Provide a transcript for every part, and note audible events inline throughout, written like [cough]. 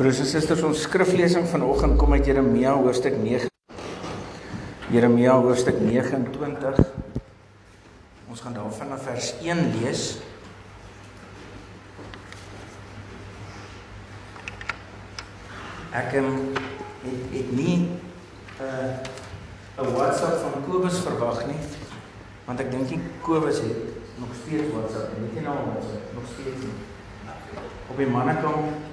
Broers en susters, ons skriflesing vanoggend kom uit Jeremia hoofstuk 9. Jeremia hoofstuk 29. Ons gaan daarvan na vers 1 lees. Ek um, het het nie 'n uh, 'n WhatsApp van Kobus verwag nie, want ek dink nie Kobus het nog steeds WhatsApp nie. Weet jy nou nog steeds nie. Op die mannekamp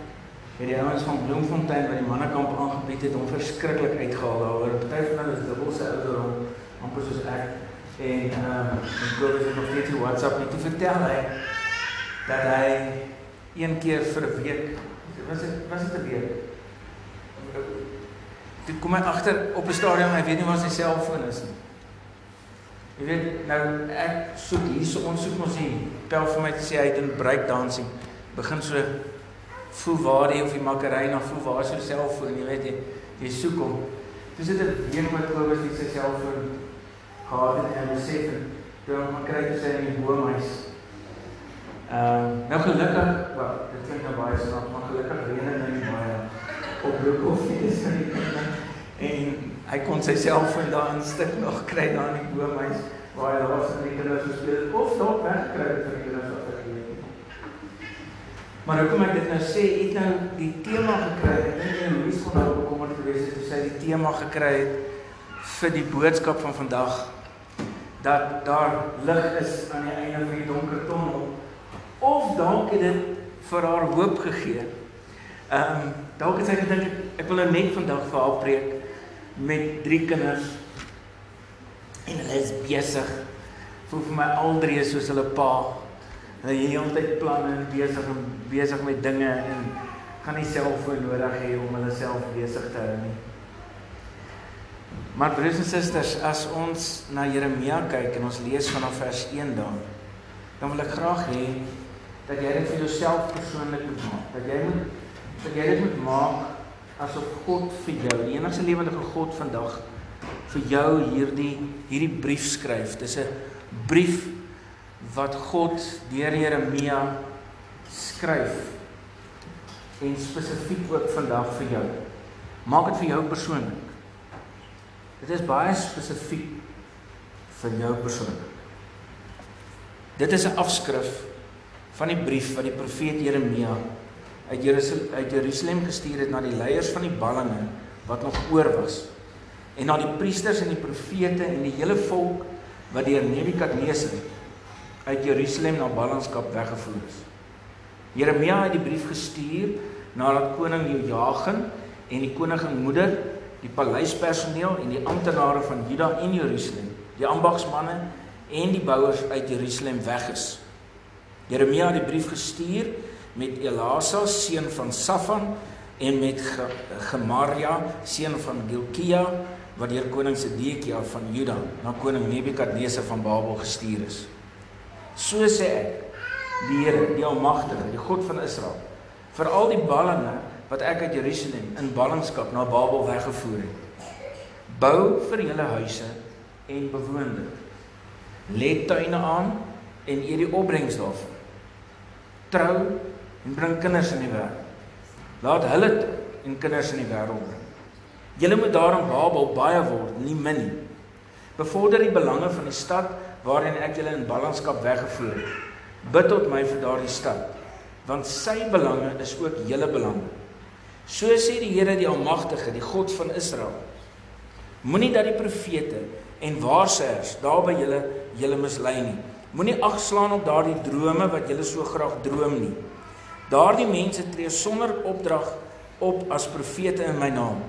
het die ouens van Bloemfontein by die mannekamp aangebied het om verskriklik uitgehaal daaroor. Party van hulle is dubbel se ouder om amper soos ek en ehm um, en Kobus het nog steeds die WhatsApp net te vertel hy dat hy een keer vir 'n week was dit was dit 'n week. Dit kom hy agter op 'n stadium hy weet nie waar sy selfoon is nie. Jy weet nou ek soek hierso ons soek mos hier pel vir my te sê hy doen break dancing begin so voel waar jy of die makkerry na voel waar is jou selfoon jy weet jy jy soek hom dis dit 'n week wat Kobus nie sy selfoon gehad het en besef het toe hom kry te sê in die boomhuis. Ehm uh, nou gelukkig wel dit klink nou baie snaaks maar gelukkig reën dit nou baie op broek of iets en hy kon sy selfoon daar in stuk nog kry daar in die boomhuis waar hy was en die kinders gespeel of dalk wegkry vir die kinders Maar hoekom ek dit nou sê, het nou die tema gekry. Ek dink jy Louis kon nou bekommerd gewees het as hy die tema gekry het vir die boodskap van vandag dat daar lig is aan die einde van die donker tonnel of dalk het dit vir haar hoop gegee. Ehm um, dalk het sy gedink ek, wil nou net vandag vir haar preek met drie kinders en hulle is besig. Voel vir my al drie soos hulle pa Hulle het heeltyd planne en besig en besig met dinge en gaan nie selfoon nodig hê om hulle self besig te hou nie. Maar broers en susters, as ons na Jeremia kyk en ons lees vanaf vers 1 dan, dan wil ek graag hê dat jy dit vir jouself persoonlik moet maak. Dat jy moet dat jy dit moet maak asof God vir jou, die enigste lewende God vandag vir jou hierdie hierdie brief skryf. Dis 'n brief wat God deur Jeremia skryf en spesifiek ook vandag vir jou. Maak dit vir jou persoonlik. Dit is baie spesifiek vir jou persoonlik. Dit is 'n afskrif van die brief wat die profeet Jeremia uit Jerusalem uit Jerusalem gestuur het na die leiers van die ballinge wat nog oor was en na die priesters en die profete en die hele volk wat deur Nebukadneser uit Jerusalem na ballingskap weggevoer is. Jeremia het die brief gestuur nadat koning Jojagin en die koningin moeder, die paleispersoneel en die amptenare van Juda en Jerusalem, die ambagsmanne en die bouers uit Jerusalem weg is. Jeremia het die brief gestuur met Elasa seun van Safan en met Gemaria seun van Gilkia wat deur koning Sedekia van Juda na koning Nebukadneser van Babel gestuur is. So sê ek, die Here, die Almagtige, die God van Israel, vir al die ballinge wat ek uit Jerusalem in ballingskap na Babel weggevoer het. Bou vir julle huise en bewoon dit. Let tuine aan en eet die opbrengs daarvan. Trou en bring kinders in die wêreld. Laat hulle en kinders in die wêreld bring. Julle moet daarom Babel baie word, nie min nie. Bevorder die belange van die stad waarin ek julle in ballingskap weggevoer het. Bid tot my vir daardie stad, want sy belange is ook julle belange. So sê die Here die Almagtige, die God van Israel. Moenie dat die profete en waarsêers daar by julle julle mislei nie. Moenie agslaan op daardie drome wat julle so graag droom nie. Daardie mense tree sonder opdrag op as profete in my naam.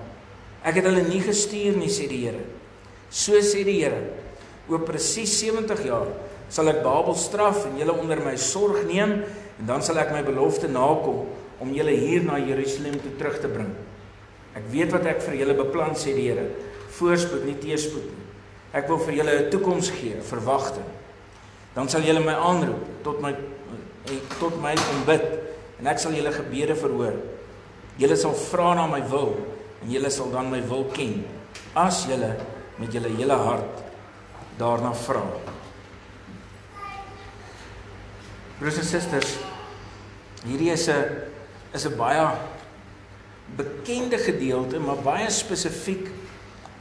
Ek het hulle nie gestuur nie, sê die Here. So sê die Here, oor presies 70 jaar sal ek Babel straf en julle onder my sorg neem en dan sal ek my belofte nakom om julle hier na Jerusalem toe terug te bring. Ek weet wat ek vir julle beplan sê die Here, voorspoed nie teëspoed nie. Ek wil vir julle 'n toekoms gee, verwagting. Dan sal julle my aanroep tot my eh, tot my ombid en ek sal julle gebede verhoor. Julle sal vra na my wil en julle sal dan my wil ken as julle met julle hele hart daarna vra. Broers en susters, hierdie is 'n is 'n baie bekende gedeelte, maar baie spesifiek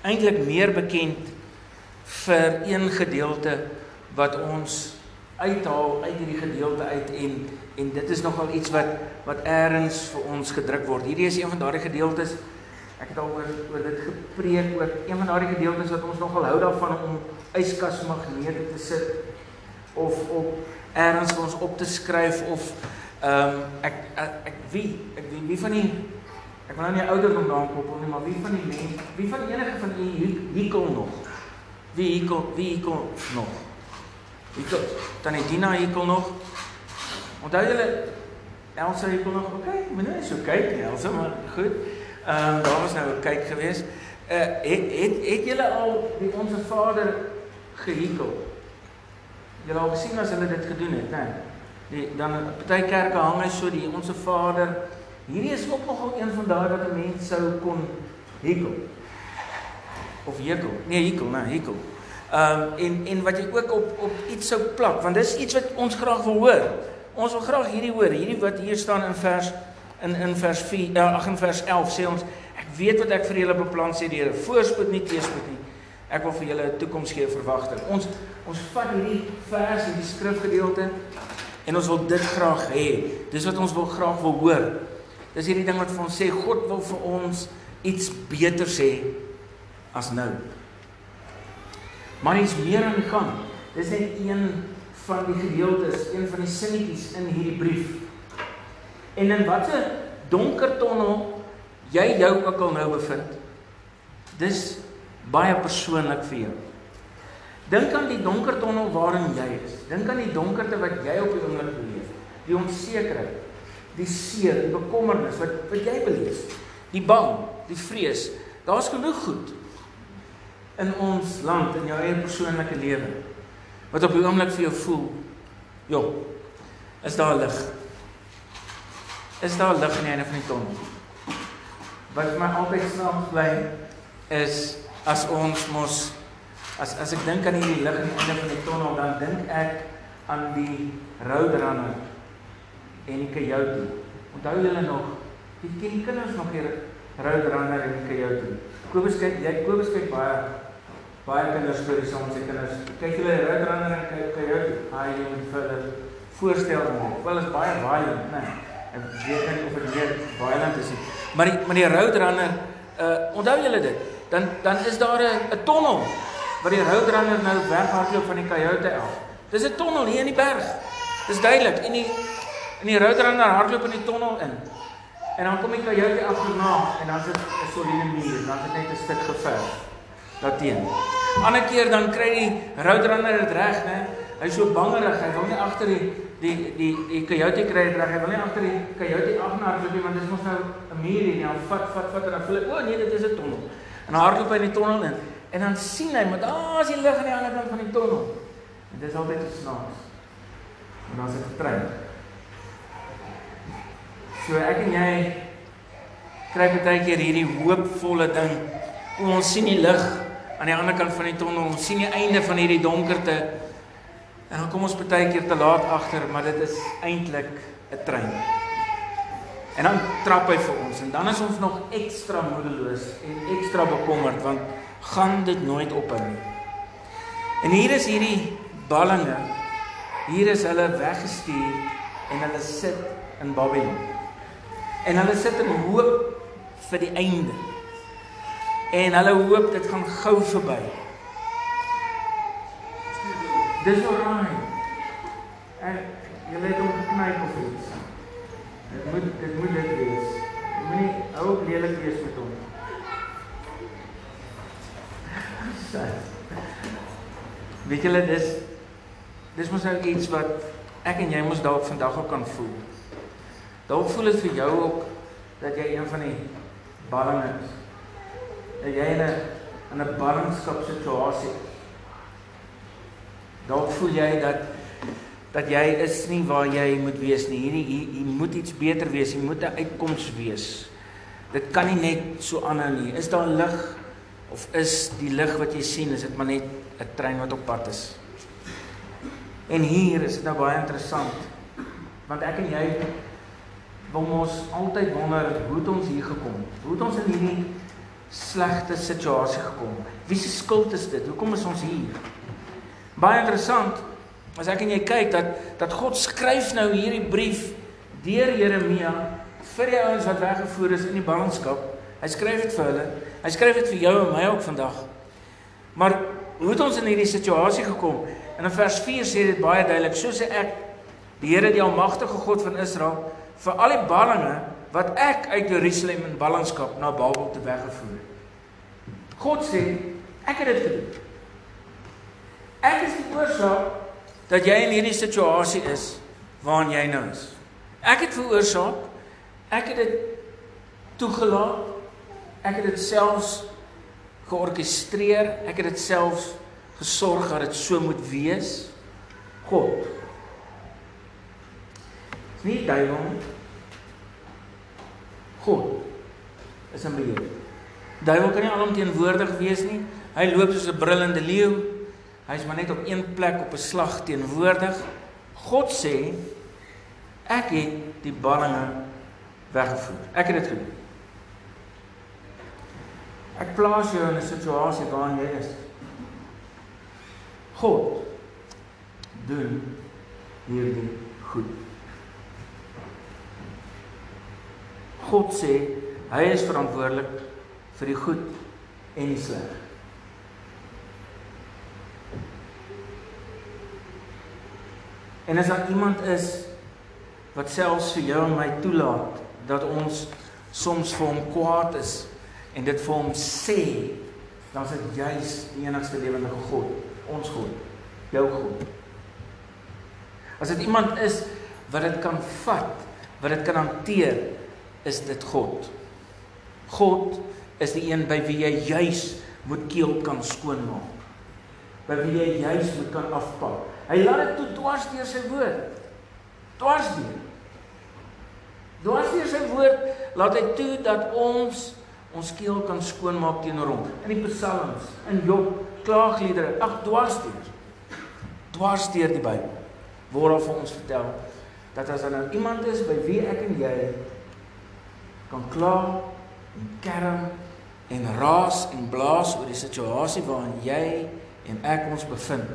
eintlik meer bekend vir een gedeelte wat ons uithaal uit hierdie gedeelte uit en en dit is nogal iets wat wat eers vir ons gedruk word. Hierdie is een van daardie gedeeltes ek het al oor oor dit gepreek ook een van daardie gedeeltes wat ons nogal hou daarvan om yskas magnete te sit of op vir ons op te skryf of ehm um, ek, ek ek wie ek wie, wie van die ek wil nou nie ouderdom daaraan koppel nie maar wie van die mense wie van enige van u hierkom nog wie hierkom wie hierkom nog Ek tannie Dina hier kom nog. Onthou julle Elsa kom nog. OK, moenie so kyk Elsa, maar goed. Ehm um, daar was nou 'n kyk geweest. Uh het het het julle al die onsse Vader gehekel? Julle al gesien as hulle dit gedoen het, né? Die dan party kerke hang hy so die onsse Vader. Hierdie is ook nogal een van daai wat 'n mens sou kon hekel. Of hekel. Nee, hekel, né, hekel. Ehm um, en en wat jy ook op op iets sou plak want dis iets wat ons graag wil hoor. Ons wil graag hierdie hoor, hierdie wat hier staan in vers in in vers 4 uh, ag in vers 11 sê ons ek weet wat ek vir julle beplan sê die Here, voorspoed nie teëspoed nie. Ek wil vir julle 'n toekoms gee verwagting. Ons ons vat hierdie vers en die skrifgedeelte en ons wil dit graag hê. Dis wat ons wil graag wil hoor. Dis hierdie ding wat vir ons sê God wil vir ons iets beter sê as nou. Maar iets meer aan die gang. Dis net een van die gedeeltes, een van die sinnetjies in hierdie brief. En in watter donker tonnel jy jou ook al nou bevind. Dis baie persoonlik vir jou. Dink aan die donker tonnel waarin jy is. Dink aan die donkerte wat jy op die oomblik beleef. Die onsekerheid, die seer, die bekommernis wat wat jy beleef. Die bang, die vrees. Daar's genoeg goed in ons land in jou eie persoonlike lewe wat op die oomblik vir jou voel jo is daar lig is daar lig aan die einde van die tonnel wat my altyd snaaks bly is as ons mos as as ek dink aan hierdie lig aan die einde van die tonnel dan dink ek aan die roadrunner en die coyote onthou julle nog die ken kinders nog hier roadrunner en die coyote Kobus kyk jy Kobus kyk baie baie kinders stories met sy kinders. Kyk julle Roadrunner en jou hy moet vir hulle voorstel maak. Wel is baie violent, né? Ek weet nie of dit weer violent is nie. Maar die maar die Roadrunner uh onthou julle dit? Dan dan is daar 'n 'n tonnel waar die Roadrunner nou weghardloop van die Coyote af. Dis 'n tonnel hier in die berg. Dis duidelik. En die en die Roadrunner hardloop in die tonnel in. En dan kom die Coyote agterna en dan is dit 'n soliede muur, dan is dit net 'n stuk geverf daarteen. Ander keer dan kry die roadrunner dit reg, né? Hy's so bangerig, hy wil nie agter die die die die coyote kry dit reg. Hy wil nie agter die coyote afhardloop nie, want dit is mos nou 'n muur hier, dan vat vat vat en dan voel hy, o nee, dit is 'n tonnel. En dan hardloop hy in die tonnel in. En dan sien hy met ah, as die lig aan die ander kant van die tonnel. En dit is altyd so snaaks. En dan is dit 'n trein. So ek en jy kry baie keer hierdie hoopvolle ding. Ons sien die lig aan die ander kant van die tonnel, ons sien die einde van hierdie donkerte. En dan kom ons baie keer te laat agter, maar dit is eintlik 'n trein. En dan trap hy vir ons en dan is ons nog ekstra moedeloos en ekstra bekommerd want gaan dit nooit ophou nie. En hier is hierdie ballinge. Hier is hulle weggestuur en hulle sit in Babylon. En hulle sit in hoop vir die einde en hulle hoop dit gaan gou verby. Dis oral. En jy lê hom geknyp of iets. Dit moet dit moet dit wees. Jy moenie ou op lelik wees met hom. [laughs] Weet julle dis dis mos nou iets wat ek en jy mos dalk vandag ook kan voel. Dalk voel dit vir jou ook dat jy een van die balling is dat jy in 'n in 'n ballingskap situasie dalk voel jy dat dat jy is nie waar jy moet wees nie. Hierdie hier, hier moet iets beter wees. Hier moet 'n uitkoms wees. Dit kan nie net so aanhou nie. Is daar lig of is die lig wat jy sien is dit maar net 'n trein wat op pad is? En hier is dit nou baie interessant. Want ek en jy wil ons altyd wonder hoe het ons hier gekom? Hoe het ons in hierdie slegte situasie gekom? Wie se skuld is dit? Hoekom is ons hier? Baie interessant as ek en jy kyk dat dat God skryf nou hierdie brief deur Jeremia vir die ouens wat weggevoer is in die ballingskap. Hy skryf dit vir hulle. Hy skryf dit vir jou en my ook vandag. Maar hoe het ons in hierdie situasie gekom? En in vers 4 sê dit baie duidelik, so sê ek die Here die almagtige God van Israel vir al die ballinge wat ek uit Jerusalem in ballingskap na Babel toe weggevoer het. God sê, ek het dit gedoen. Ek is die oorsaak dat jy in hierdie situasie is waarin jy nou is. Ek het veroorsaak. Ek het dit toegelaat. Ek het dit selfs georkestreer. Ek het dit selfs gesorg dat dit so moet wees. God. Nie duiwel. God is 'n beheer. Duiwel kan nie alomteenwoordig wees nie. Hy loop soos 'n brullende leeu. Hy's maar net op een plek op 'n slag teenwoordig. God sê ek het die ballinge weggevoer. Ek het dit gedoen. Ek plaas jou in 'n situasie waarin jy is. God doen hierdie goed. God sê hy is verantwoordelik vir die goed en die sleg. En as daar iemand is wat selfs vir jou en my toelaat dat ons soms vir hom kwaad is en dit vir hom sê, dan is dit juis die enigste lewende God, ons God, jou God. As dit iemand is wat dit kan vat, wat dit kan hanteer, is dit God. God is die een by wie jy juis moet keel kan skoonmaak. By wie jy juis moet kan afpak. Hy laat dit toe dwars deur sy woord. Dwars deur. Dwars deur sy woord laat hy toe dat ons ons keel kan skoonmaak teenoor hom. In die psalms, in Job, klaagliedere, ag dwars deur. Dwars deur die Bybel word vir ons vertel dat as daar nou iemand is by wie ek en jy kan kla en kerm en raas en blaas oor die situasie waarin jy en ek ons bevind,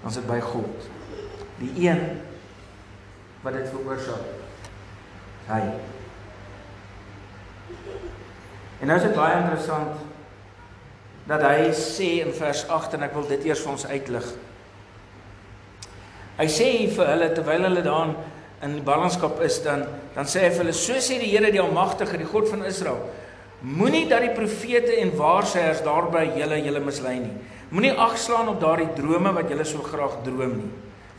dan is dit by God. Die een wat dit veroorsaak. Hy. En nou is dit baie interessant dat hy sê in vers 8 en ek wil dit eers vir ons uitlig. Hy sê vir hulle terwyl hulle daar in die ballingskap is dan dan sê hy vir hulle so sê die Here die almagtige die God van Israel moenie dat die profete en waarsêers daarby julle julle mislei nie moenie agslaan op daardie drome wat julle so graag droom nie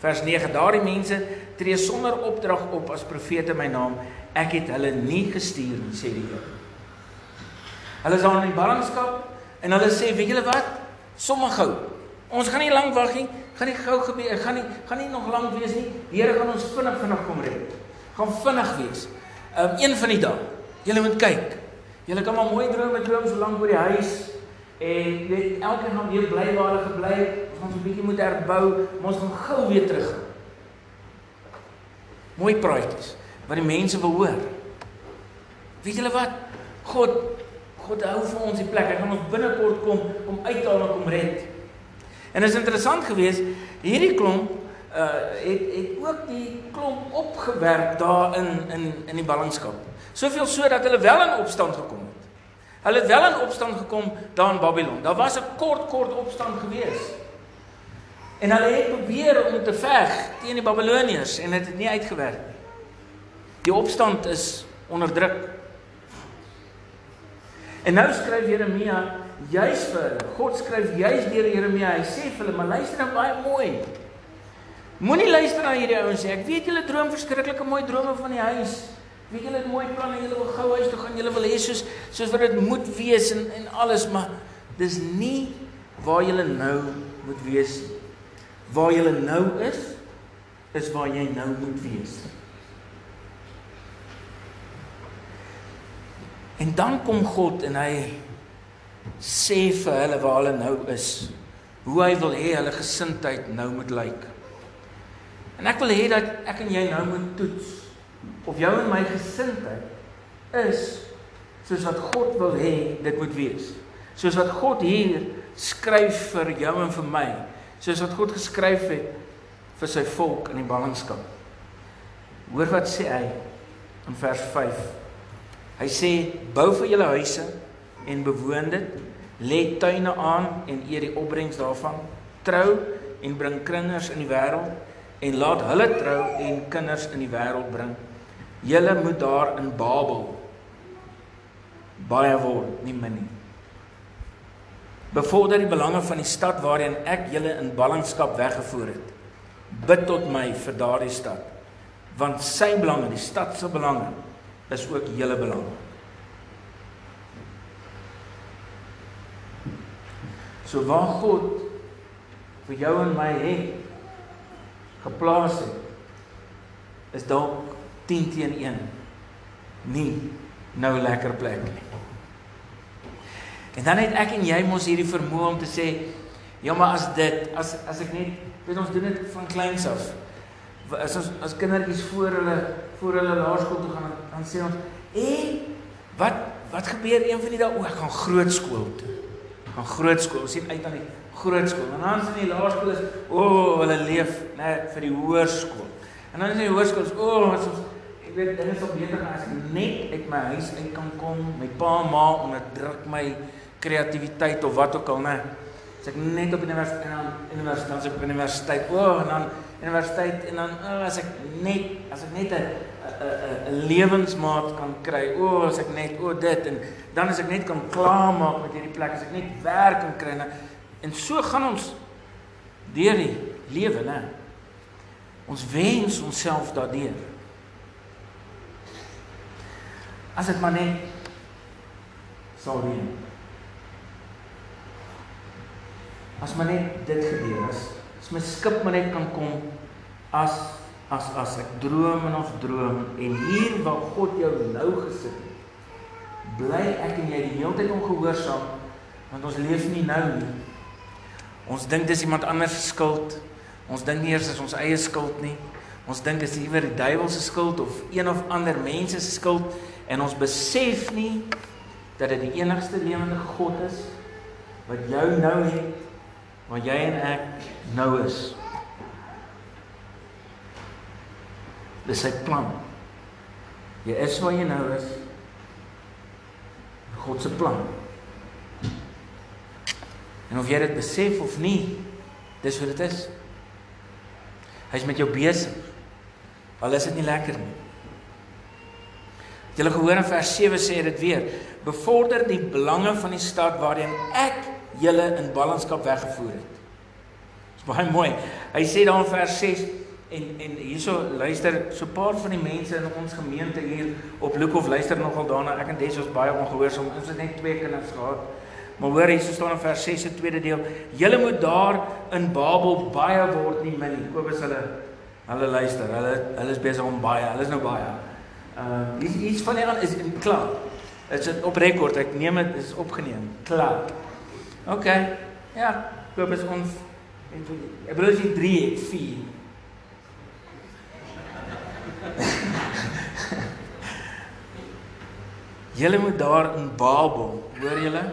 vers 9 daardie mense tree sonder opdrag op as profete my naam ek het hulle nie gestuur nie sê die Here hulle is daar in die ballingskap en hulle sê weet julle wat sommer gou ons gaan nie lank wag nie gaan nie gou gebeur, gaan nie gaan nie nog lank wees nie. Die Here gaan ons vinnig vinnig kom red. Gaan vinnig wees. Um een van die dae. Julle moet kyk. Julle kan maar mooi drome droom so lank oor die huis en net elke gaan weer bly waar hulle gebly het. Ons gaan so 'n bietjie moet herbou, maar ons gaan gou weer terug. Mooi praatjies wat die mense wil hoor. Weet julle wat? God God hou vir ons die plek. Hy gaan ons binnekort kom om uithaal en kom red. En is interessant geweest, hierdie klomp uh het het ook die klomp opgewerk daar in in in die ballingskap. Soveel so dat hulle wel in opstand gekom het. Hulle het wel in opstand gekom daar in Babylon. Daar was 'n kort kort opstand geweest. En hulle het probeer om te veg teen die Babiloniërs en dit het nie uitgewerk nie. Die opstand is onderdruk. En nou skryf Jeremia juis vir hulle. God skryf juis deur Jeremia. Hy sê vir hulle, "Maar luister nou baie mooi. Moenie luister na hierdie ouens nie. Ek weet julle droom verskriklike mooi drome van die huis. Weet julle het mooi planne, julle wil gou huis toe gaan, julle wil hê soos soos wat dit moet wees en en alles, maar dis nie waar julle nou moet wees nie. Waar julle nou is, is waar jy nou moet wees." En dan kom God en hy sê vir hulle waar hulle nou is. Hoe hy wil hê hulle gesindheid nou moet lyk. En ek wil hê dat ek en jy nou moet toets of jou en my gesindheid is soos wat God wil hê dit moet wees. Soos wat God hier skryf vir jou en vir my, soos wat God geskryf het vir sy volk in die ballingskap. Hoor wat sê hy in vers 5. Hy sê bou vir julle huise en bewoon dit, lê tuine aan en eet die opbrengs daarvan, trou en bring kinders in die wêreld en laat hulle trou en kinders in die wêreld bring. Julle moet daar in Babel baie word, nie min nie. Bevorder die belange van die stad waarheen ek julle in ballingskap weggevoer het. Bid tot my vir daardie stad, want sy belange, die stad se belange, is ook julle belange. So waar God vir jou en my het geplaas het, is dalk 10 teen 1 nie nou lekker plek nie. En dan het ek en jy mos hierdie vermoë om te sê, ja maar as dit as as ek net weet ons doen dit van kleins af. As ons as kindertjies voor hulle voor hulle laerskool toe gaan dan sê ons, "En wat wat gebeur een van die dae o, ek gaan groot skool toe." Gaan groot skool. Ons sien uit aan die groot skool. En dan sien die laerskool is, "O, oh, hulle leef net vir die hoërskool." En dan is die hoërskool, "O, oh, ons ek weet dinge sou beter as ek net uit my huis uit kan kom. My pa en ma onderdruk my kreatiwiteit of wat ook al, né? As ek net op universiteit en dan universiteit, as ek op universiteit, o, oh, en dan universiteit en dan oh, as ek net as ek net 'n 'n 'n lewensmaat kan kry. O, oh, as ek net o oh, dit en dan as ek net kan klaarmaak met hierdie plek, as ek net werk kan kry en en so gaan ons deur die lewe, né? Ons wens onsself daardeur. As dit maar net sou wees. As maar net dit gebeur is, as my skip maar net kan kom as as as ek droom en ons droom en hier waar God jou nou gesit het. Bly ek en jy die hele tyd ongehoorsaam want ons leef nie nou nie. Ons dink dis iemand anders se skuld. Ons dink nie eers is ons eie skuld nie. Ons dink dis iewers die duiwel se skuld of een of ander mense se skuld en ons besef nie dat dit die enigste lewende God is wat jou nou het waar jy en ek nou is. Dis sy plan. Jy is waar jy nou is. God se plan. En of jy dit besef of nie, dis hoe dit is. Hy's met jou besig. Al is dit nie lekker nie. Jy het gehoor in vers 7 sê dit weer: "Bevorder die belange van die stad waarin ek julle in ballingskap weggevoer het. Dis baie mooi. Hy sê daar in vers 6 en en hierso luister so 'n paar van die mense in ons gemeente hier op Lukhof luister nogal daarna. Ek en Des was baie ongehoorsaam. Ons het net twee kinders gehad. Maar hoor hier staan in vers 6 se tweede deel: "Julle moet daar in Babel baie word nie min nie." Kobus hulle hulle luister. Hulle hulle is besig om baie. Hulle is nou baie. Ehm uh, iets van hierdie is klaar. Dit is op rekord. Ek neem dit is opgeneem. Klaar. OK. Ja, koop is ons en so. Ek bedoel jy 3 het, 4. [laughs] julle moet daar in Babel, hoor julle?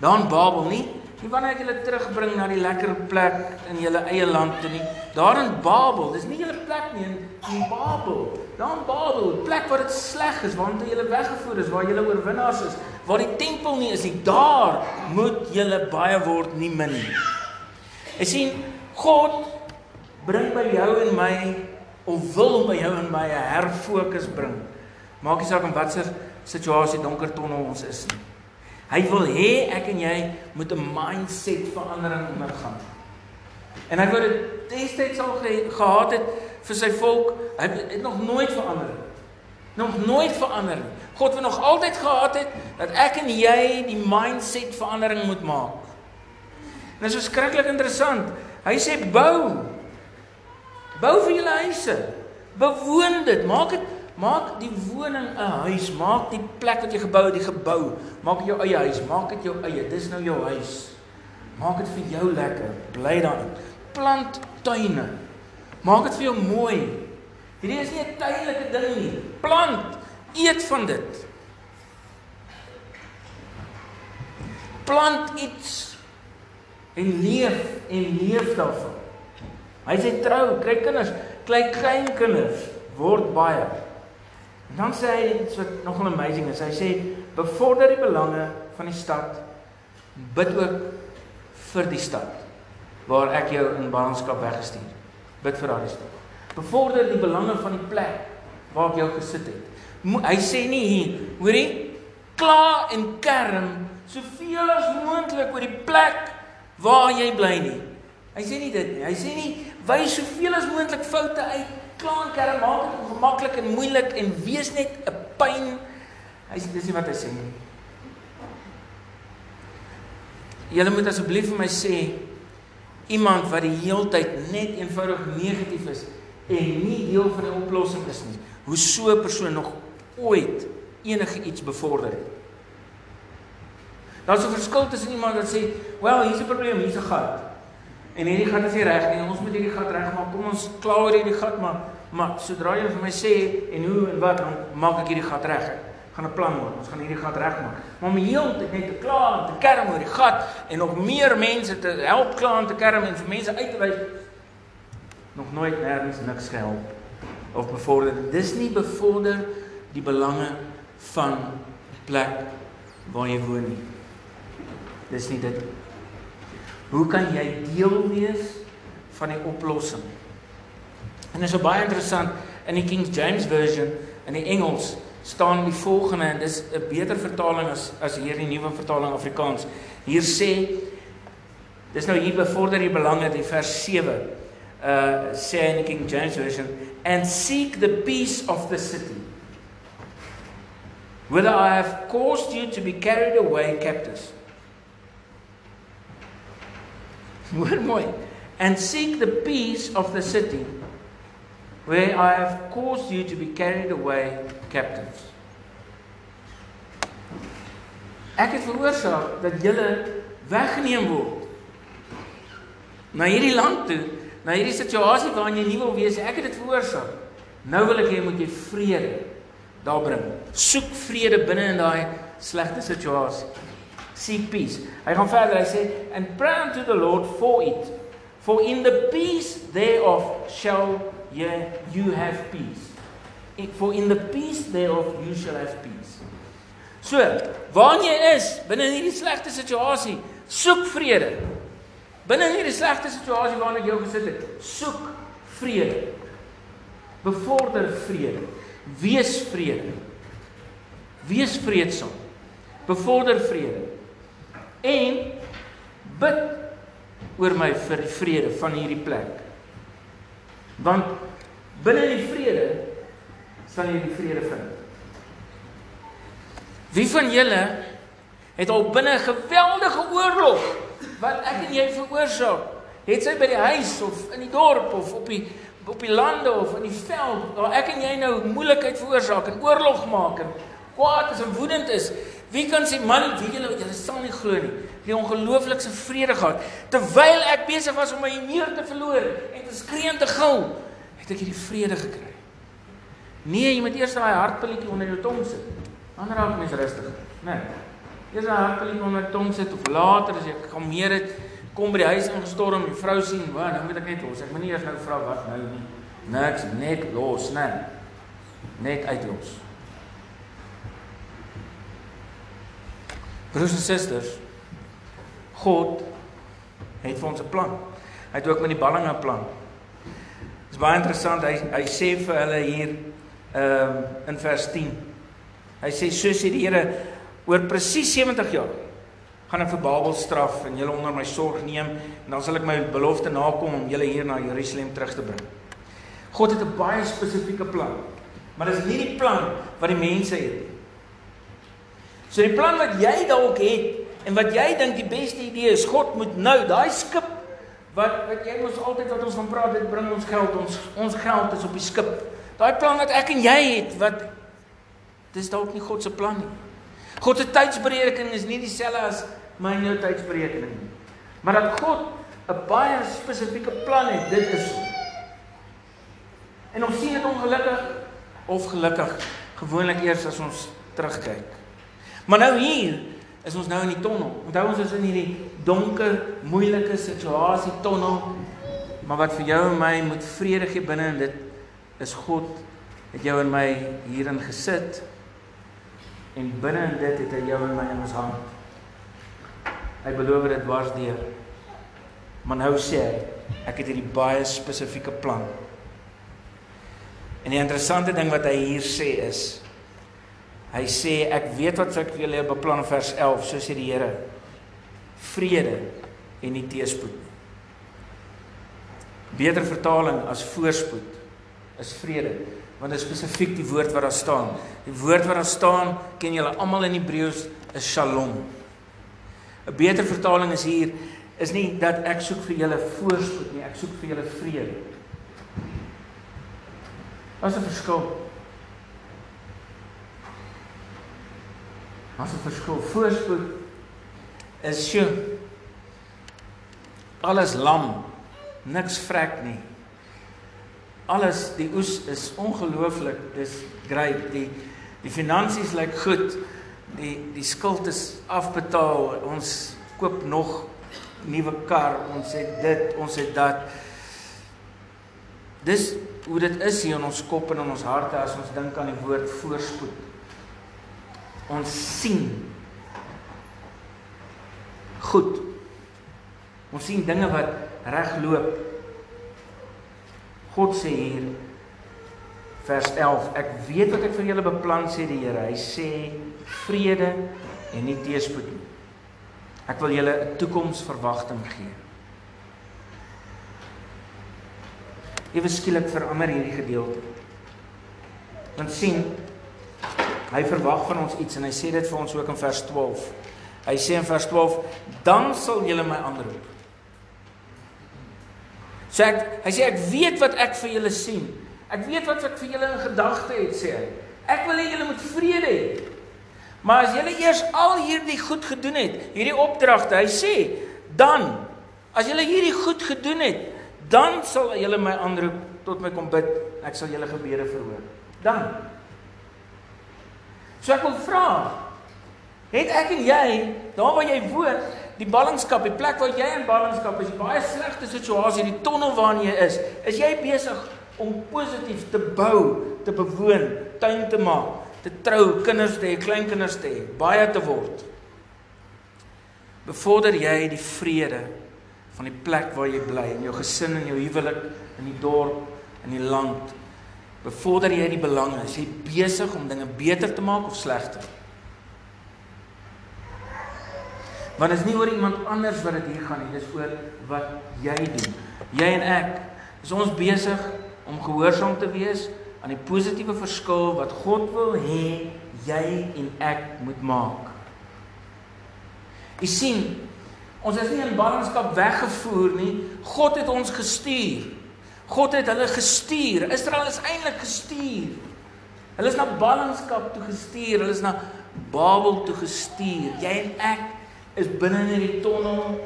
Daar in Babel nie. Nie wanneer ek julle terugbring na die lekker plek in julle eie land toe nie. Daar in Babel, dis nie julle plek nie in, in Babel. Daar in Babel, plek waar dit sleg is, waar jy weggevoer is, waar jy oorwinnaars is waar die tempel nie is nie, daar moet julle baie word nie min nie. Jy sien, God bring by jou en my of wil by jou en my 'n herfokus bring. Maak nie saak in watter situasie donker tonnel ons is nie. Hy wil hê ek en jy moet 'n mindset verandering ondergaan. En hy wou dit destyds al ge gehad het vir sy volk. Hy het nog nooit verander nie. Nog nooit verander nie. God wil nog altyd gehad het dat ek en jy die mindset verandering moet maak. En dit is verskriklik interessant. Hy sê bou. Bou vir julle huise. Bewoon dit. Maak dit maak die woning 'n huis. Maak die plek wat jy gebou het, die gebou. Maak jou eie huis. Maak dit jou eie. Dis nou jou huis. Maak dit vir jou lekker. Bly daarin. Plant tuine. Maak dit vir jou mooi. Hierdie is nie 'n tydelike ding nie. Plant, eet van dit. Plant iets en leef en leef daarvan. Hy sê trou, kry kinders, kry klein kinders, word baie. En dan sê hy iets wat nogal amazing is. Hy sê bevorder die belange van die stad. Bid ook vir die stad waar ek jou in ballingskap weggestuur. Bid vir daardie stad. Bevorder die belange van die plek waar ek jou gesit het. Mo hy sê nie hier, hoorie, kla en kerm soveel as moontlik oor die plek waar jy bly nie. Hy sê nie dit nie. Hy sê nie wys soveel as moontlik foute uit. Kla en kerm maak dit ongemaklik en moeilik en wees net 'n pyn. Hy sê dis nie wat hy sê nie. Julle moet asseblief vir my sê iemand wat die heeltyd net eenvoudig negatief is en nie deel van die oplossing is nie. Hoe so 'n persoon nog ooit enige iets bevorder het. Daar's 'n verskil tussen iemand wat sê, "Wel, hier's 'n probleem, hier's 'n gat." En hierdie gat is nie reg nie. Ons moet hierdie gat regmaak. Kom ons kla oor hierdie gat, maar maar sodra jy vir my sê en hoe en wat, dan maak ek hierdie gat reg gaan 'n plan maak. Ons gaan hierdie gat regmaak. Maar om heeltyd net te kla en te kerm oor die gat en nog meer mense te help kla en te kerm en vir mense uit te wys nog nooit nêrens niks gehelp of bevorder. Dis nie bevorder die belange van die plek waar jy woon nie. Dis nie dit. Hoe kan jy deel wees van die oplossing? En dit is baie interessant in die King James version in die Engels staan die volgende en dis 'n beter vertaling as as hierdie nuwe vertaling Afrikaans. Hier sê dis nou hier bevorder die belange die vers 7. Uh sê in die King James version and seek the peace of the city. Whether I have caused you to be carried away captives. Hoor mooi. And seek the peace of the city where I have caused you to be carried away captives. Ek het veroorsaak dat julle weggeneem word na hierdie land toe, na hierdie situasie waarin jy nie wil wees nie. Ek het dit veroorsaak. Nou wil ek hê moet jy vrede daar bring. Soek vrede binne in daai slegte situasie. Seek peace. Hy gaan verder. Hy sê and pray unto the Lord for it. For in the peace thereof shall ye you have peace for in the peace thereof you shall have peace. So, waar jy is binne hierdie slegte situasie, soek vrede. Binne hierdie slegte situasie waarin ek jou gesit het, soek vrede. Bevorder vrede. Wees vrede. Wees vreedsaam. Bevorder vrede. En bid oor my vir die vrede van hierdie plek. Want binne die vrede sal jy die vrede vind. Wie van julle het al binne 'n geweldige oorlog wat ek en jy veroorsaak, het sy by die huis of in die dorp of op die op die lande of in die veld waar ek en jy nou moeilikheid veroorsaak en oorlog maak en kwaad is en woedend is, wie kan sê man, wie julle julle sal nie glo nie, die ongelooflikste vrede gehad terwyl ek besig was om my meer te verloor en te skree en te gil, het ek hierdie vrede gekry. Nee, jy moet eers daai hartpilletjie onder jou tong sit. Dan raak mens rustig. Nee. Eers daai hartpilletjie onder jou tong sit of later as jy kalmeer het, kom by die huis ingestorm, die vrou sien, "Wag, nou moet ek net los. Ek moet nie eers nou vra wat nou nie. Niks, net los, nee. Net uitlos." Broers en susters, God het vir ons 'n plan. Hy het ook met die ballinge 'n plan. Dit is baie interessant. Hy hy sê vir hulle hier ehm um, in vers 10. Hy sê so sê die Here oor presies 70 jaar gaan ek vir Babel straf en julle onder my sorg neem en dan sal ek my belofte nakom om julle hier na Jerusalem terug te bring. God het 'n baie spesifieke plan. Maar dis nie die plan wat die mense het nie. So die plan wat jy dalk het en wat jy dink die beste idee is, God moet nou daai skip wat wat jy mos altyd wat ons van praat, dit bring ons geld, ons ons geld is op die skip. Daai plan wat ek en jy het wat dis dalk nie God se plan nie. God se tydsberekening is nie dieselfde as my en jou tydsberekening nie. Maar dat God 'n baie spesifieke plan het, dit is En ons sien dit ongelukkig of gelukkig gewoonlik eers as ons terugkyk. Maar nou hier is ons nou in die tonnel. Onthou ons is in hierdie donker, moeilike situasie tonnel. Maar wat vir jou en my moet vrede gee binne en dit is God het jou en my hierin gesit. En binne in dit het hy jou en my in ons hand. Hy beloof dit dwars deur. Maar nou sê hy, ek het hierdie baie spesifieke plan. En die interessante ding wat hy hier sê is hy sê ek weet wat ek vir julle beplan vers 11, so sê die Here. Vrede en nie teëspoed nie. Beter vertaling as voorspoed is vrede, want dit is spesifiek die woord wat daar staan. Die woord wat daar staan, ken julle almal in Hebreëus, is Shalom. 'n Beter vertaling is hier is nie dat ek soek vir julle voorspoed nie, ek soek vir julle vrede. Wat is 'n verskil? Wat 'n verskil? Voorspoed is sy alles lam, niks vrek nie. Alles die oes is ongelooflik, dis great. Die die finansies lyk goed. Die die skuld is afbetaal. Ons koop nog nuwe kar, ons het dit, ons het dat. Dis hoe dit is hier in ons kop en in ons harte as ons dink aan die woord voorspoed. Ons sien goed. Ons sien dinge wat reg loop. God sê hier vers 11, ek weet wat ek vir julle beplan sê die Here. Hy sê vrede en nie teëspoed nie. Ek wil julle 'n toekomsverwagting gee. Ewe skielik verander hierdie gedeelte. Want sien, hy verwag van ons iets en hy sê dit vir ons ook in vers 12. Hy sê in vers 12, dan sal julle my aanroep. Sê ek, hy sê ek weet wat ek vir julle sien. Ek weet wat ek vir julle in gedagte het, sê hy. Ek wil hê julle moet vrede hê. Maar as julle eers al hierdie goed gedoen het, hierdie opdragte, hy sê, dan as julle hierdie goed gedoen het, dan sal julle my aanroep tot my kom bid. Ek sal julle gebede verhoor. Dan. So ek wil vra, het ek en jy, daar waar jy woon, die ballingskap, die plek waar jy in ballingskap is, 'n baie slegte situasie, die tonnel waarin jy is, is jy besig om positief te bou, te bewoon, tuin te maak, te trou, kinders te hê, kleinkinders te hê, baie te word. Bevorder jy die vrede van die plek waar jy bly, in jou gesin en jou huwelik, in die dorp, in die land. Bevorder jy die belange? Is jy besig om dinge beter te maak of slegter? Want dit is nie oor iemand anders wat dit hier gaan nie, dis oor wat jy doen. Jy en ek, is ons besig om gehoorsaam te wees aan die positiewe verskil wat God wil hê jy en ek moet maak. Jy sien, Ons is nie in ballingskap weggevoer nie. God het ons gestuur. God het hulle gestuur. Israel is eintlik gestuur. Hulle is na ballingskap toe gestuur. Hulle is na Babel toe gestuur. Jy en ek is binne in hierdie tonnel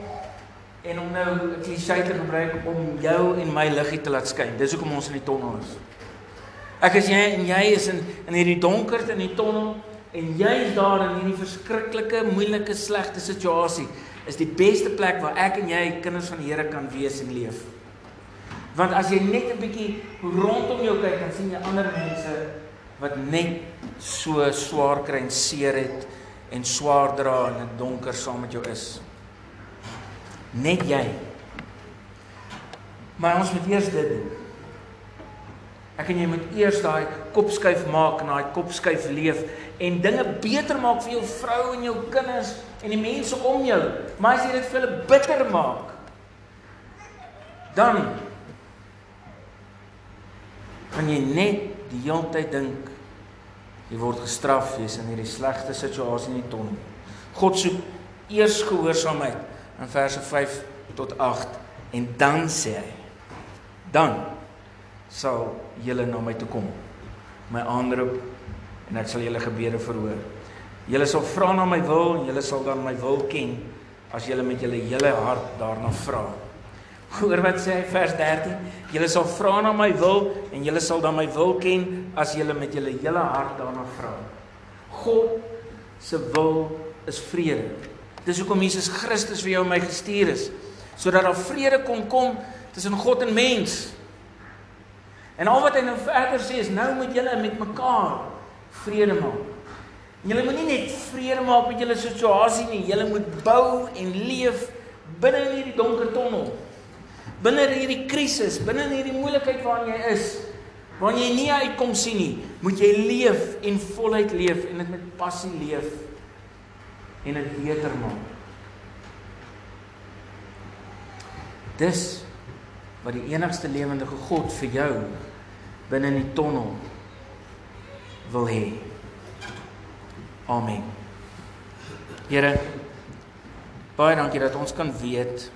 en om nou 'n klise te gebruik om jou en my liggie te laat skyn. Dis hoekom ons in die tonnel is. Ek is jy en jy is in in hierdie donkerte in die tonnel en jy is daar in hierdie verskriklike, moeilike, slegte situasie is die beste plek waar ek en jy kinders van die Here kan wees en leef. Want as jy net 'n bietjie rondom jou kyk, dan sien jy ander mense wat net so swaar kry en seer het en swaar dra en in donker saam met jou is. Net jy. Maar ons moet eers dit doen. Ek en jy moet eers daai kopskuif maak en daai kopskuif leef en dinge beter maak vir jou vrou en jou kinders en die mense om jou. Maar as jy dit vir hulle bitter maak, dan kan jy net die hele tyd dink jy word gestraf, jy's in hierdie slegte situasie in die ton. God soek eers gehoorsaamheid in verse 5 tot 8 en dan sê hy dan sal julle na my toe kom my aanroep en ek sal julle gebede verhoor Julle sal vra na my wil en julle sal dan my wil ken as julle met julle hele hart daarna vra. Hoor wat sê hy vers 13? Julle sal vra na my wil en julle sal dan my wil ken as julle met julle hele hart daarna vra. God se wil is vrede. Dis hoekom Jesus Christus vir jou en my gestuur is sodat daar vrede kon kom tussen God en mens. En al wat hy nou verder sê is nou moet julle met mekaar vrede maak. Julle moet nie net vrede maak met julle situasie nie, julle moet bou en leef binne in hierdie donker tonnel. Binne hierdie krisis, binne hierdie moeilikheid waarin jy is, waarin jy nie uitkom sien nie, moet jy leef en voluit leef en dit met passie leef en dit beter maak. Dis wat die enigste lewende God vir jou binne in die tonnel wil hê. Amen. Here baie dankie dat ons kan weet